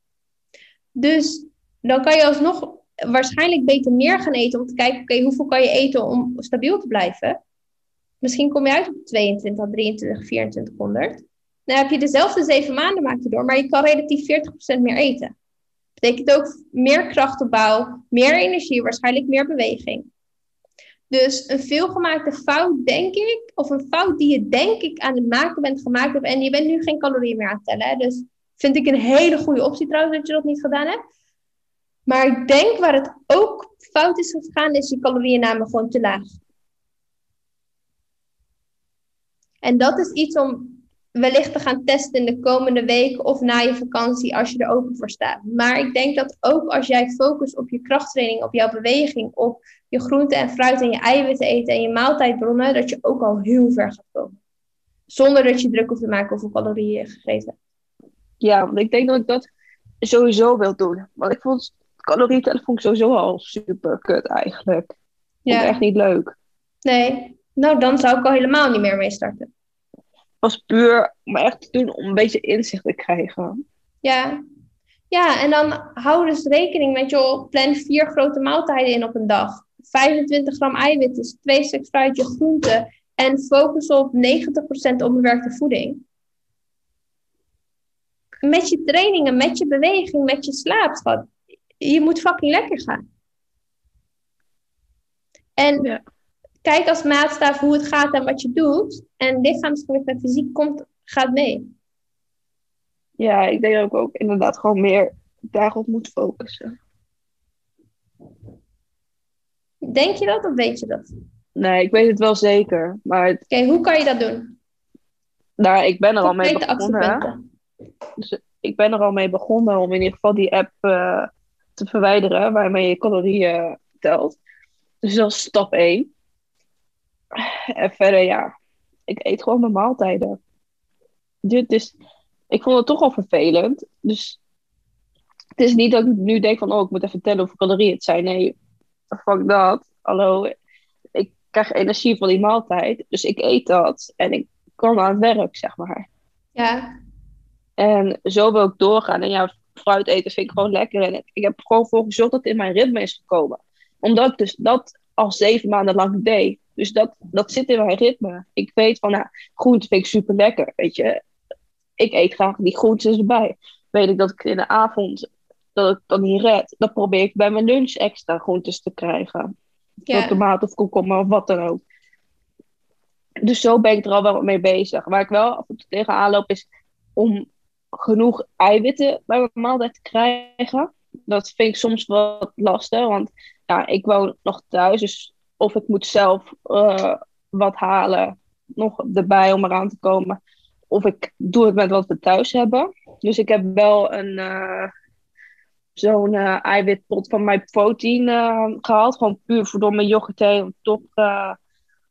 Dus dan kan je alsnog waarschijnlijk beter meer gaan eten om te kijken, oké, hoeveel kan je eten om stabiel te blijven? Misschien kom je uit op 22, 23, 2400. Dan heb je dezelfde zeven maanden maak je door, maar je kan relatief 40% meer eten. Betekent ook meer krachtopbouw, meer energie, waarschijnlijk meer beweging. Dus een veelgemaakte fout, denk ik, of een fout die je denk ik aan het maken bent gemaakt hebt, en je bent nu geen calorieën meer aan het tellen. Dus vind ik een hele goede optie trouwens dat je dat niet gedaan hebt. Maar ik denk waar het ook fout is gegaan, is je calorieënname gewoon te laag. En dat is iets om wellicht te gaan testen in de komende weken of na je vakantie als je er open voor staat. Maar ik denk dat ook als jij focust op je krachttraining, op jouw beweging, op je groente en fruit en je eiwitten eten en je maaltijdbronnen, dat je ook al heel ver gaat komen. Zonder dat je druk hoeft te maken hoeveel calorieën je gegeten hebt. Ja, want ik denk dat ik dat sowieso wil doen. Want ik vond calorieën tellen vond ik sowieso al super kut eigenlijk. Vond ik echt niet leuk. Nee, nou dan zou ik al helemaal niet meer mee starten. Was puur om echt te doen om een beetje inzicht te krijgen. Ja. Ja, en dan hou dus rekening met, joh, plan vier grote maaltijden in op een dag. 25 gram eiwitten, dus twee stuks fruit, je groente. En focus op 90% onbewerkte voeding. Met je trainingen, met je beweging, met je slaap, schat. Je moet fucking lekker gaan. En Ja. Kijk als maatstaf hoe het gaat en wat je doet. En lichaamsgewicht en fysiek komt, gaat mee. Ja, ik denk dat ik ook inderdaad gewoon meer daarop moet focussen. Denk je dat of weet je dat? Oké, Nee, ik weet het wel zeker. Maar het- hoe kan je dat doen? nou, ik ben er al mee begonnen. Dus ik ben er al mee begonnen om in ieder geval die app eh, te verwijderen waarmee je calorieën telt. Dus dat is stap 1. En verder, ja, ik eet gewoon mijn maaltijden. dit is, ik vond het toch al vervelend. Dus het is niet dat ik nu denk van, oh, ik moet even vertellen hoeveel calorieën het zijn. Nee, fuck dat. Hallo, ik krijg energie van die maaltijd. Dus ik eet dat en ik kan aan het werk, zeg maar. Ja. En zo wil ik doorgaan. En ja, fruit eten vind ik gewoon lekker. En ik heb gewoon voor gezorgd dat het in mijn ritme is gekomen. Omdat ik dus dat al zeven maanden lang deed. Dus dat, dat zit in mijn ritme. Ik weet van, nou, groente vind ik super lekker. Weet je, ik eet graag die groentes erbij. Weet ik dat ik in de avond dat ik dat niet red, dan probeer ik bij mijn lunch extra groentes te krijgen. Ja. Tomaat of komkommer of wat dan ook. Dus zo ben ik er al wel mee bezig. Waar ik wel af en toe tegenaan loop is om genoeg eiwitten bij mijn maaltijd te krijgen. Dat vind ik soms wat lastig, want ja, ik woon nog thuis. Dus of ik moet zelf uh, wat halen, nog erbij om eraan te komen. Of ik doe het met wat we thuis hebben. Dus ik heb wel een, uh, zo'n uh, eiwitpot van mijn protein gehaald. Gewoon puur voor door mijn yoghurt. Toch er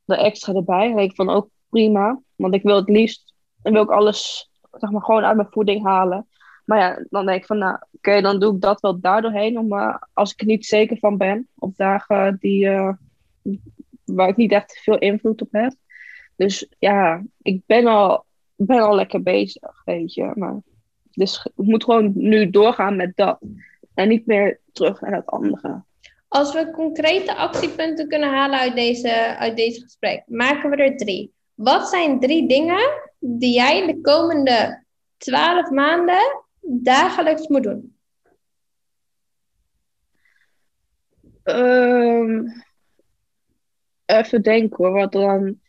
extra erbij. En ik van ook prima. Want ik wil het liefst, dan wil ik alles zeg maar, gewoon uit mijn voeding halen. Maar ja, dan denk ik van, nou, oké, dan doe ik dat wel daardoorheen. Om, uh, als ik er niet zeker van ben, op dagen die, waar ik niet echt veel invloed op heb. Dus ja, ik ben al, ben al lekker bezig, weet je. Maar, dus ik moet gewoon nu doorgaan met dat. En niet meer terug naar het andere. Als we concrete actiepunten kunnen halen uit deze, uit deze gesprek, maken we er drie. Wat zijn drie dingen die jij de komende twaalf maanden dagelijks moet doen? Um, even denken hoor, wat dan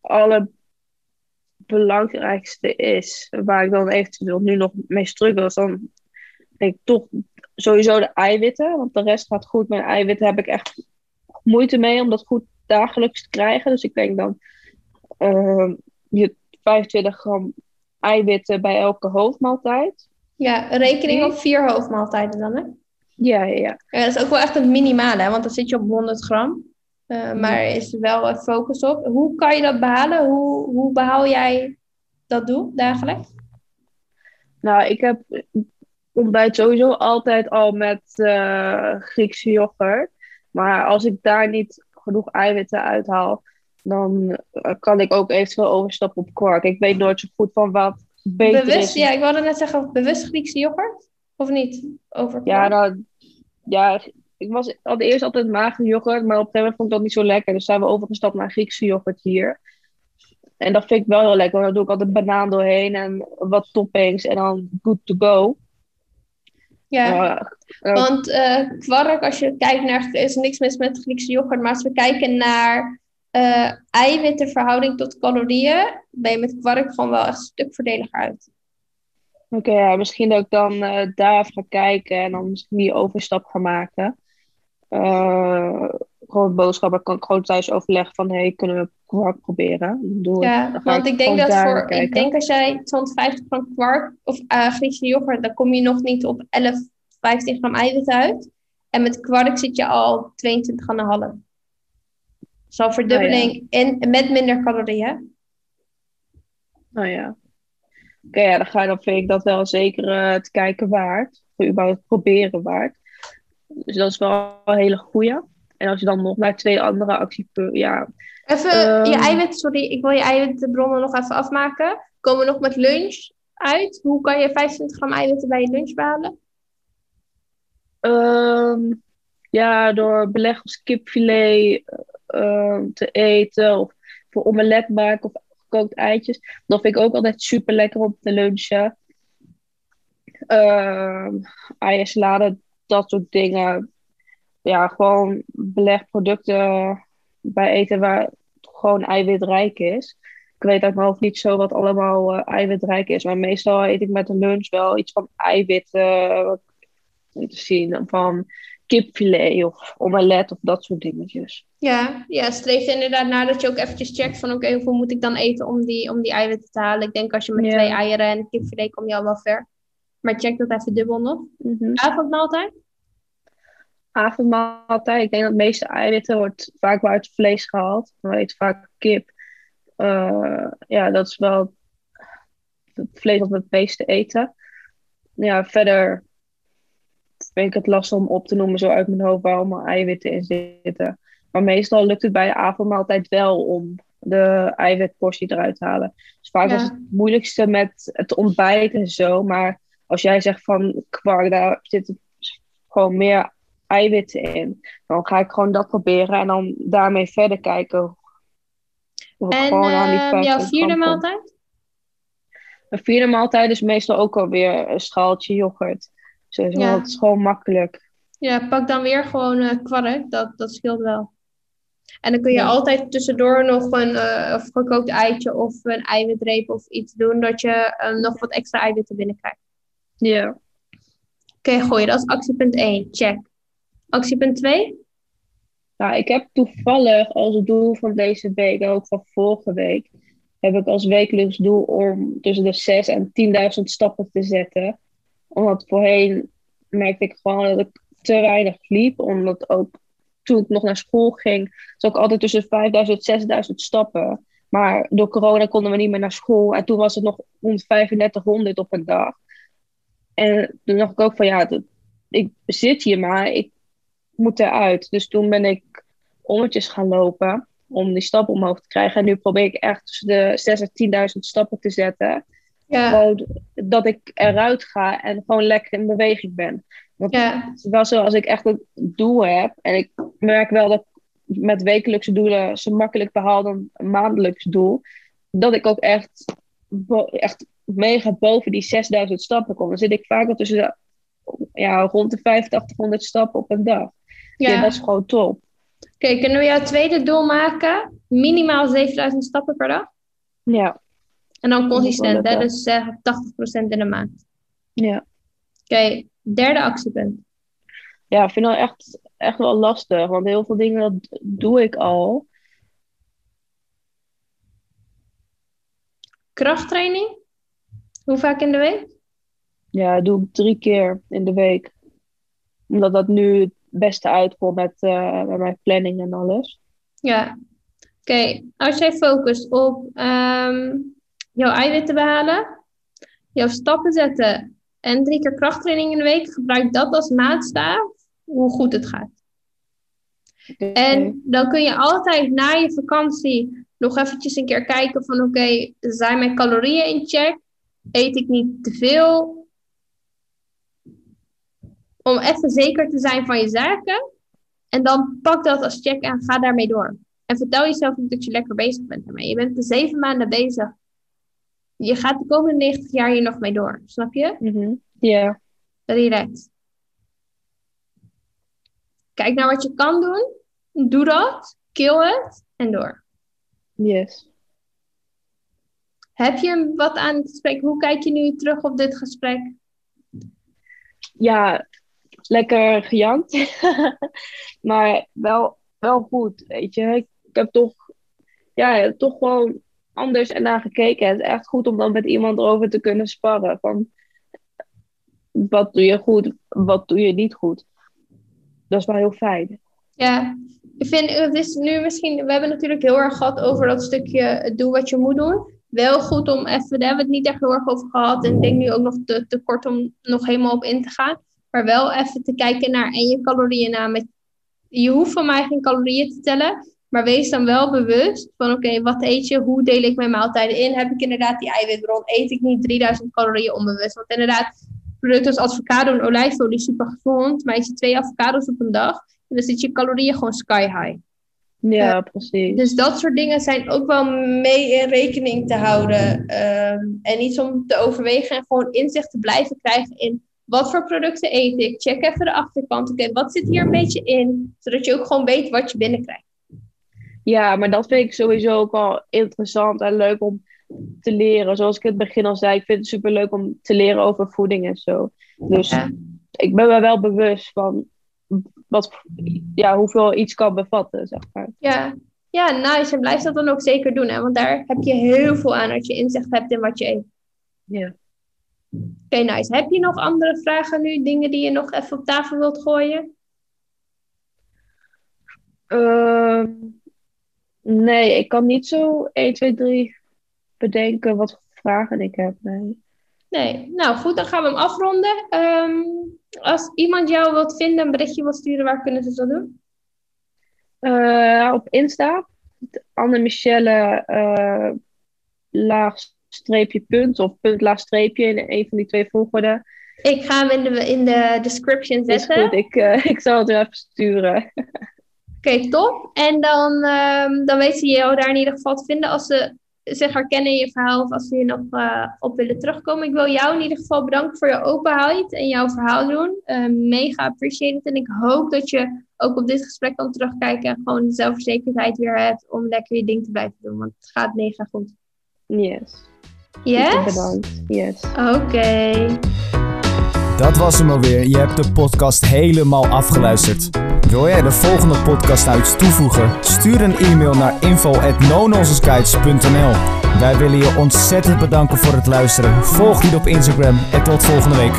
allerbelangrijkste is. Waar ik dan eventueel nu nog mee struggle, is dan denk ik toch sowieso de eiwitten. Want de rest gaat goed. Mijn eiwitten heb ik echt moeite mee om dat goed dagelijks te krijgen. Dus ik denk dan uh, je 25 gram eiwitten bij elke hoofdmaaltijd. Ja, rekening op vier hoofdmaaltijden dan, hè? Ja, ja, ja. ja dat is ook wel echt een minimale, want dan zit je op 100 gram. Uh, maar er is wel een focus op. Hoe kan je dat behalen? Hoe, hoe behaal jij dat doel dagelijks? Nou, ik heb ontbijt sowieso altijd al met uh, Griekse yoghurt. Maar als ik daar niet genoeg eiwitten uithaal, dan eh, kan ik ook eventueel overstappen op kwark. Ik weet nooit zo goed van wat beter bewust, is. Ja, ik wilde net zeggen, bewust Griekse yoghurt? Of niet? Over ja, nou, ja, ik was had eerst altijd magere yoghurt, maar op een gegeven moment vond ik dat niet zo lekker. Dus zijn we overgestapt naar Griekse yoghurt hier. En dat vind ik wel heel lekker. Dan doe ik altijd banaan doorheen en wat toppings en dan good to go. Ja, uh, want uh, kwark, als je kijkt naar, er is niks mis met Griekse yoghurt, maar als we kijken naar uh, eiwittenverhouding tot calorieën, ben je met kwark gewoon wel echt een stuk voordeliger uit. Oké, ja, misschien dat ik dan uh, daar even ga kijken en dan misschien die overstap ga maken. Uh, gewoon boodschappen kan ik gewoon thuis overleggen van hey, kunnen we kwark proberen? Doe ja, want ik, ik denk dat voor, ik denk als jij 250 gram kwark of uh, Griekse yoghurt, dan kom je nog niet op 11, 15 gram eiwit uit. En met kwark zit je al 22,5. Zo'n verdubbeling oh, ja. en met minder calorieën. Nou oh, ja. Oké, ja, dan, ga, dan vind ik dat wel zeker uh, te kijken waard. Of überhaupt proberen waard. Dus dat is wel een hele goede. En als je dan nog naar twee andere actiepunten... Ja, even um, je eiwit, sorry, ik wil je eiwitbronnen nog even afmaken. Komen we nog met lunch uit? Hoe kan je 25 gram eiwitten bij je lunch behalen? Um, ja, door beleg als kipfilet uh, te eten. Of voor omelet maken of gekookt eitjes. Dat vind ik ook altijd super lekker om te lunchen. Uh, eiersalade, dat soort dingen. Ja, gewoon belegproducten bij eten waar gewoon eiwitrijk is. Ik weet uit mijn hoofd niet zo wat allemaal uh, eiwitrijk is. Maar meestal eet ik met een lunch wel iets van eiwitten. Uh, te zien van kipfilet of omelet of dat soort dingetjes. Ja, ja streef er inderdaad naar dat je ook eventjes checkt van oké, hoeveel moet ik dan eten om die, om die eiwitten te halen. Ik denk als je met twee eieren en kipfilet kom je al wel ver. Maar check dat even dubbel nog. Mm -hmm. Avondmaaltijd? Avondmaaltijd. Ik denk dat de meeste eiwitten wordt vaak wel uit vlees gehaald. We eten vaak kip. Uh, ja, dat is wel het vlees wat we het meeste eten. Ja, verder vind ik het lastig om op te noemen zo uit mijn hoofd waar allemaal eiwitten in zitten. Maar meestal lukt het bij de avondmaaltijd wel om de eiwitportie eruit te halen. Dus vaak Ja. is het moeilijkste met het ontbijt en zo. Maar als jij zegt van kwark, daar zitten gewoon meer eiwitten in. Dan ga ik gewoon dat proberen en dan daarmee verder kijken. En 50 jouw vierde maaltijd? Een vierde maaltijd is meestal ook alweer een schaaltje yoghurt. Dus Ja. het is gewoon makkelijk. Ja, pak dan weer gewoon eh kwark. Dat, dat scheelt wel. En dan kun je Ja. altijd tussendoor nog een of gekookt eitje of een eiwitreep of iets doen, dat je eh, nog wat extra eiwitten binnenkrijgt. Ja. Oké, gooi dat is actiepunt 1. Check. Actiepunt 2? Nou, ik heb toevallig als doel van deze week, en ook van vorige week, heb ik als wekelijks doel om tussen de 6 en 10.000 stappen te zetten. Omdat voorheen merkte ik gewoon dat ik te weinig liep. Omdat ook toen ik nog naar school ging, zat ik altijd tussen 5000 en 6000 stappen. Maar door corona konden we niet meer naar school. En toen was het nog rond 3500 op een dag. En toen dacht ik ook van ja, dat, ik zit hier maar, ik moet eruit. Dus toen ben ik ommetjes gaan lopen om die stappen omhoog te krijgen. En nu probeer ik echt tussen de 6 en 10.000 stappen te zetten. Ja. Gewoon dat ik eruit ga en gewoon lekker in beweging ben. Want Ja. het is wel zo, als ik echt een doel heb, en ik merk wel dat ik met wekelijkse doelen zo makkelijk behaal dan een maandelijks doel, dat ik ook echt, echt mega boven die 6000 stappen kom. Dan zit ik vaak al tussen de, ja, rond de 8500 stappen op een dag. Ja. Ja. dat is gewoon top. Oké, kunnen we jouw tweede doel maken? Minimaal 7000 stappen per dag. Ja, En dan Dat consistent, dus zeg 80% in de maand. ja. Oké, derde actiepunt. ja, ik vind dat echt, echt wel lastig, want heel veel dingen dat doe ik al. Krachttraining. Hoe vaak in de week? Ja, dat doe ik drie keer in de week. Omdat dat nu het beste uitkomt met, eh, met mijn planning en alles. Ja. Oké, als jij focust op ehm, jouw eiwitten behalen, jouw stappen zetten en drie keer krachttraining in de week, gebruik dat als maatstaaf hoe goed het gaat. En dan kun je altijd na je vakantie nog eventjes een keer kijken van oké, zijn mijn calorieën in check? Eet ik niet te veel? Om even zeker te zijn van je zaken. En dan pak dat als check en ga daarmee door. En vertel jezelf niet dat je lekker bezig bent ermee. Je bent er zeven maanden bezig. Je gaat de komende 90 jaar hier nog mee door. Snap je? Mhm. Ja, Relax. Kijk naar wat je kan doen. Doe dat. Kill het. En door. Yes. Heb je wat aan het gesprek? Hoe kijk je nu terug op dit gesprek? Ja, lekker gejankt. maar wel, wel goed, weet je. Ik, heb toch, ja, toch gewoon anders ernaar gekeken. Het is echt goed om dan met iemand erover te kunnen sparren. Van, wat doe je goed, wat doe je niet goed. Dat is wel heel fijn. Ja, ik vind het is nu misschien. We hebben natuurlijk heel erg gehad over dat stukje doe wat je moet doen. Wel goed om even, daar hebben we het niet echt heel erg over gehad. En ik denk nu ook nog te, te kort om nog helemaal op in te gaan. Maar wel even te kijken naar en je calorieën na. Je hoeft van mij geen calorieën te tellen. Maar wees dan wel bewust van oké, wat eet je? Hoe deel ik mijn maaltijden in? Heb ik inderdaad die eiwitbron? Eet ik niet 3000 calorieën onbewust? Want inderdaad, producten als avocado en olijfolie super gezond. Maar je twee avocados op een dag. Dan zit je calorieën gewoon sky high. Ja, precies. Dus dat soort dingen zijn ook wel mee in rekening te houden. Ehm, en iets om te overwegen en gewoon inzicht te blijven krijgen in wat voor producten eet ik. Check even de achterkant. Oké, wat zit hier een beetje in? Zodat je ook gewoon weet wat je binnenkrijgt. Ja, maar dat vind ik sowieso ook wel interessant en leuk om te leren. Zoals ik in het begin al zei, ik vind het super leuk om te leren over voeding en zo. Dus Ja. ik ben me wel bewust van wat, ja, hoeveel iets kan bevatten, zeg maar. Ja. ja, nice. En blijf dat dan ook zeker doen. Hè? Want daar heb je heel veel aan als je inzicht hebt in wat je eet. Ja. Oké, nice. Heb je nog andere vragen nu? Dingen die je nog even op tafel wilt gooien? Ehm, nee, ik kan niet zo 1, 2, 3 bedenken wat vragen ik heb. Nee. Nee, nou goed, dan gaan we hem afronden. Ehm, als iemand jou wilt vinden, een berichtje wilt sturen, waar kunnen ze dat doen? Uh, op Insta, Anne-Michelle uh, laag streepje punt of punt laag streepje in een van die twee volgorde. Ik ga hem in de, in de description zetten. Is goed, ik, uh, ik zal het even sturen. Oké, okay, top. En dan, um, dan weten ze jou daar in ieder geval te vinden als ze zich herkennen in je verhaal of als ze hier nog uh, op willen terugkomen. Ik wil jou in ieder geval bedanken voor je openheid en jouw verhaal doen. Uh, mega appreciated. En ik hoop dat je ook op dit gesprek kan terugkijken en gewoon de zelfverzekerdheid weer hebt om lekker je ding te blijven doen. Want het gaat mega goed. Yes. Yes? Bedankt. Yes. Oké. Okay. Dat was hem alweer. Je hebt de podcast helemaal afgeluisterd. Wil jij de volgende podcast nou iets toevoegen? Stuur een e-mail naar info@nononsenskites.nl. Wij willen je ontzettend bedanken voor het luisteren. Volg hier op Instagram en tot volgende week.